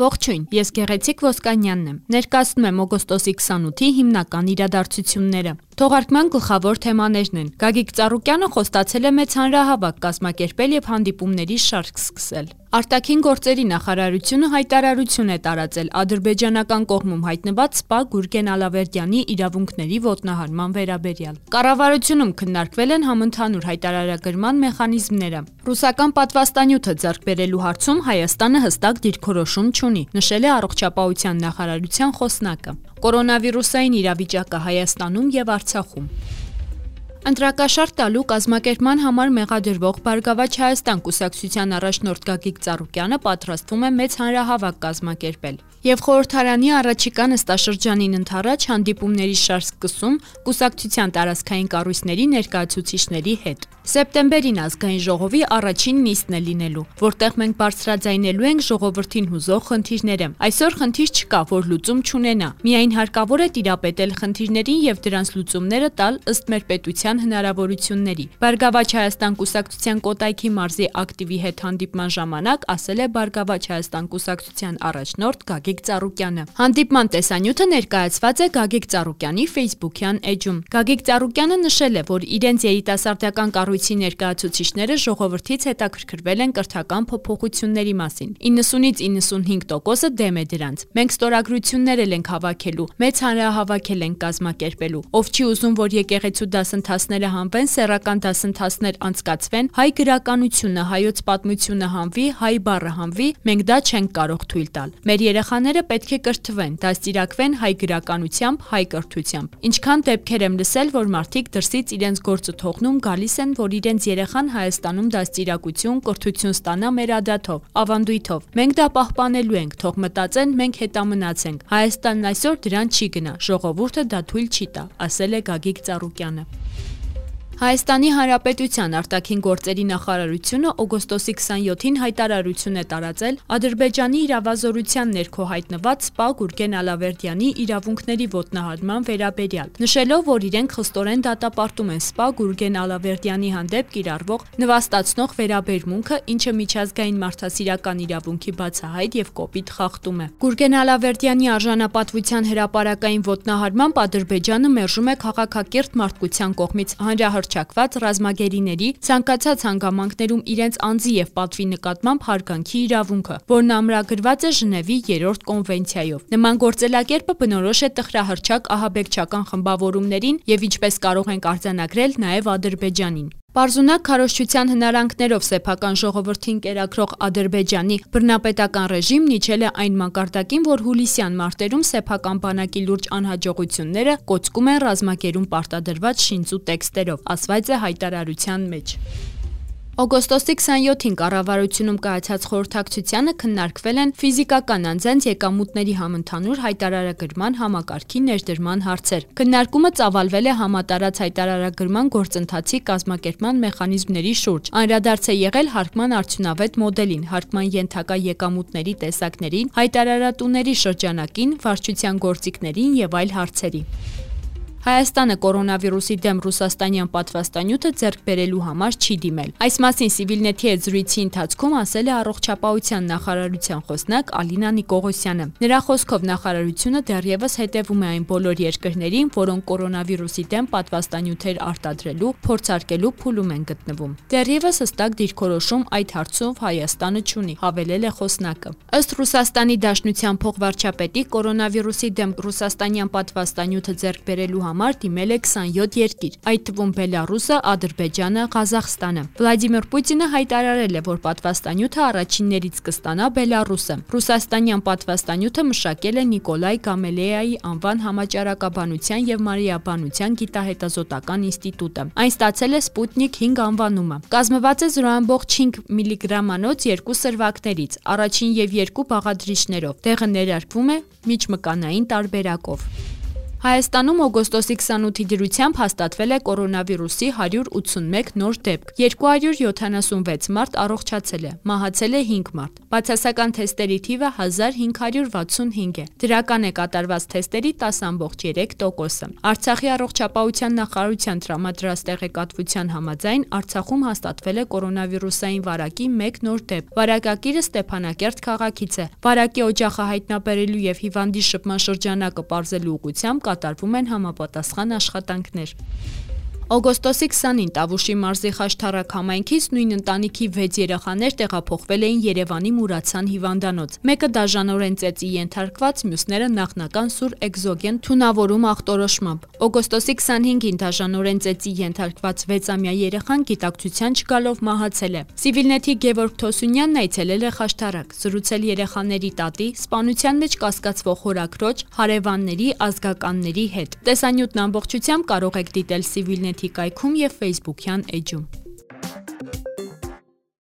Ողջույն, ես Գեղեցիկ Ոսկանյանն եմ։ Ներկայացնում եմ օգոստոսի 28-ի հիմնական իրադարձությունները։ Թողարկման գլխավոր թեմաներն են. Գագիկ Ծառուկյանը խոստացել է մեծ հանրահավաք կազմակերպել եւ հանդիպումների շարք սկսել։ Արտաքին գործերի նախարարությունը հայտարարություն է տարածել ադրբեջանական կողմում հայտնված սպա Գուրգեն Ալավերդյանի իրավունքների ոտնահարման վերաբերյալ։ Կառավարությունում քննարկվել են համընդհանուր հայտարարագրման մեխանիզմները։ Ռուսական պատվաստանյութը ձեռք բերելու հարցում Հայաստանը հստակ դիրքորոշում չունի, նշել է առողջապահության նախարարության խոսնակը։ Կորոնավիրուսային իրավիճակը Հայաստանում եւ Արցախում Ընտրակաշարք տալու կազմակերպման համար մեղադրվող Բարգավաճ Հայաստան կուսակցության առաջնորդ Գագիկ Ծառուկյանը պատրաստվում է մեծ հանրահավաք կազմակերպել։ Եվ խորհրդարանի առաջիկա նստաշրջանին ընթരാճ հանդիպումների շարք սկսում կուսակցության տարածքային կառույցների ներկայացուցիչների հետ։ Սեպտեմբերին ազգային ժողովի առաջին նիստն է լինելու, որտեղ մենք բարձրաձայնելու ենք ժողովրդին հուզող խնդիրները։ Այսօր խնդիր չկա, որ լուծում չունենա։ Միայն հարկավոր է տիրապետել խնդիրներին եւ դրանց լուծումները տալ ըստ մեր պետության հնարավորությունների։ Բարգավաճ Հայաստան կուսակցության Կոտայքի մարզի ակտիվի հետ հանդիպման ժամանակ ասել է Բարգավաճ Հայաստան կուսակցության առաջնորդ Գագիկ Ծառուկյանը։ Հանդիպման տեսանյութը ներկայացված է Գագիկ Ծառուկյանի Facebook-յան էջում։ Գագիկ Ծառուկյանը նշել է, որ իրենց երիտասարդական կառույցի ներկայացուցիչները ժողովրդից հետաքրքրվել են կրթական փոփոխությունների մասին։ 90-ից 95%-ը դեմ է դրանց։ Մենք ստորագրություններ ենք հավաքելու, մեծ հանրահավաք ենք կազմակերպելու։ Ով չի ուզում, որ եկեղեցու դասընթացները հանվեն, սեռական դասընթացներ անցկացվեն, հայ գրականությունը, հայոց պատմությունը հանվի, հայ բառը հանվի, մենք դա չենք կարող թույլ տալ։ Մեր երեխաները պետք է կրթվեն, դաստիարակվեն հայ գրականությամբ, հայ կրթությամբ։ Ինչքան դեպքեր եմ լսել, որ մարդիկ դրսից իրենց գործը թողնում գալիս են, որ իրենց երեխան Հայաստանում դաստիարակություն, կրթություն ստանա մեր ադաթով, ավանդույթով։ Մենք դա պահպանելու ենք, թող մտածեն, մենք հետամնացենք։ Հայաստանն այսօր դրան չի գնա, ժողովուրդը դա թույլ չի տա, ասել է Գագիկ Ծառուկյանը։ Հայաստանի Հանրապետության արտաքին գործերի նախարարությունը օգոստոսի 27-ին հայտարարություն է տարածել Ադրբեջանի իրավազորության ներքո հայտնված սպա Գուրգեն Ալավերդյանի իրավունքների ոտնահարման վերաբերյալ, նշելով, որ իրենք խստորեն դատապարտում են սպա Գուրգեն Ալավերդյանի հանդեպ կիրառվող նվաստացնող վերաբերմունքը, ինչը միջազգային մարդասիրական իրավունքի բացահայտ եւ կոպիտ խախտում է։ Գուրգեն Ալավերդյանի արժանապատվության հրապարակային ոտնահարմամբ Ադրբեջանը մերժում է քաղաքակիրթ մարդկության կողմից հանրահրճ հռչակված ռազմագերիների ցանկացած հանգամանքներում իրենց անձի եւ պատվի նկատմամբ հարգանքի իրավունքը, որն ամրագրված է Ժնևի 3-րդ կոնվենցիայով։ Նման գործելակերպը բնորոշ է տխրահրճակ ահաբեկչական խմբավորումներին եւ ինչպես կարող ենք արձանագրել նաեւ Ադրբեջանին։ Պարզունակ քարոշչության հնարանքներով սեփական ժողովրդին կերակրող Ադրբեջանի բռնապետական ռեժիմն իջել է այն մակարդակին, որ հուլիսյան մարտերում սեփական բանակի լուրջ անհաջողությունները կոչկում են ռազմակերում պարտադրված շինծու տեքստերով, ասված է հայտարարության մեջ։ Օգոստոսի 27-ին կառավարությունում կայացած խորհրդակցությանը քննարկվել են ֆիզիկական անձանց եկամուտների համընդհանուր հայտարարագրման համակարգի ներդրման հարցեր։ Քննարկումը ծավալվել է համատարած հայտարարագրման գործընթացի կազմակերպման մեխանիզմների շուրջ։ Անդրադարձ է եղել հարկման արդյունավետ մոդելին, հարկման ենթակա եկամուտների տեսակներին, հայտարարատուների շրջանակին, վարչության գործիքներին եւ այլ հարցերի։ Հայաստանը կորոնավիրուսի դեմ ռուսաստանյան պատվաստանյութը ձեռք բերելու համար չի դիմել։ Այս մասին Civilnet-ի հետ զրույցի ընթացքում ասել է առողջապահության նախարարության խոսնակ Ալինա Նիկողոսյանը։ Նրա խոսքով նախարարությունը դեռևս հետևում է այն բոլոր երկրներին, որոնք կորոնավիրուսի դեմ պատվաստանյութեր արտադրելու, փորձարկելու փուլում են գտնվում։ Դեռևս հստակ դիրքորոշում այդ հարցով Հայաստանը չունի, հավելել է խոսնակը։ Ըստ Ռուսաստանի Դաշնության փոխվարչապետի կորոնավիրուսի դեմ ռուսաստանյան պատվաստանյութը ձեռք բերելու համար դիմել է 27 երկիր, այդ թվում Բելարուսը, Ադրբեջանը, Ղազախստանը։ Վլադիմիր Պուտինը հայտարարել է, որ պատվաստանյութը առաջիններից կստանա Բելարուսը։ Ռուսաստանյան պատվաստանյութը մշակել է Նիկոլայ Գամելեայի անվան համաճարակաբանության եւ մարիաբանության գիտահետազոտական ինստիտուտը։ Այն ստացել է Սպուտնիկ 5 անվանումը։ Կազմված է 0.5 միլիգրամանոց երկու սրվակներից, առաջին եւ երկու բաղադրիչներով։ Դեղը ներարկվում է միջմկանային տարբերակով։ Հայաստանում օգոստոսի 28-ի դրությամբ հաստատվել է կորոնավիրուսի 181 նոր դեպք։ 276 մարդ առողջացել է, մահացել է 5 մարդ։ Բացասական թեստերի թիվը 1565 է։ Դրական է կատարված թեստերի 10.3%-ը։ Արցախի առողջապահության նախարարության տրամադրած տեղեկատվության համաձայն Արցախում հաստատվել է կորոնավիրուսային վարակի 1 նոր դեպք։ Վարակակիրը Ստեփանակերտ քաղաքից է։ Վարակի օջախը հայտնաբերելու եւ հիվանդի շփման շրջանակը ողջելու ուղղությամբ կատարվում են համապատասխան աշխատանքներ։ Օգոստոսի 20-ին Տավուշի մարզի Խաշթարակ համայնքից նույն ընտանիքի 6 երեխաներ տեղափոխվել էին Երևանի Մուրացան հիվանդանոց։ Մեկը դաժանորեն ծեծի ենթարկված, մյուսները նախնական սուր էկզոգեն թունավորում ախտորոշմամբ։ Օգոստոսի 25-ին դաժանորեն ծեծի ենթարկված 6-ամյա երեխան գիտակցության չգալով մահացել է։ Սիվիլնեթի Գևորգ Թոսունյանն այցելել է Խաշթարակ, զրուցել երեխաների տատի, սպանության մեջ կասկածվող հորաքրոջ, հարևանների, ազգականների հետ։ Տեսանյութն ամբողջությամբ կարող եք դիտել Սիվիլնեթի կայքում եւ Facebook-յան էջում։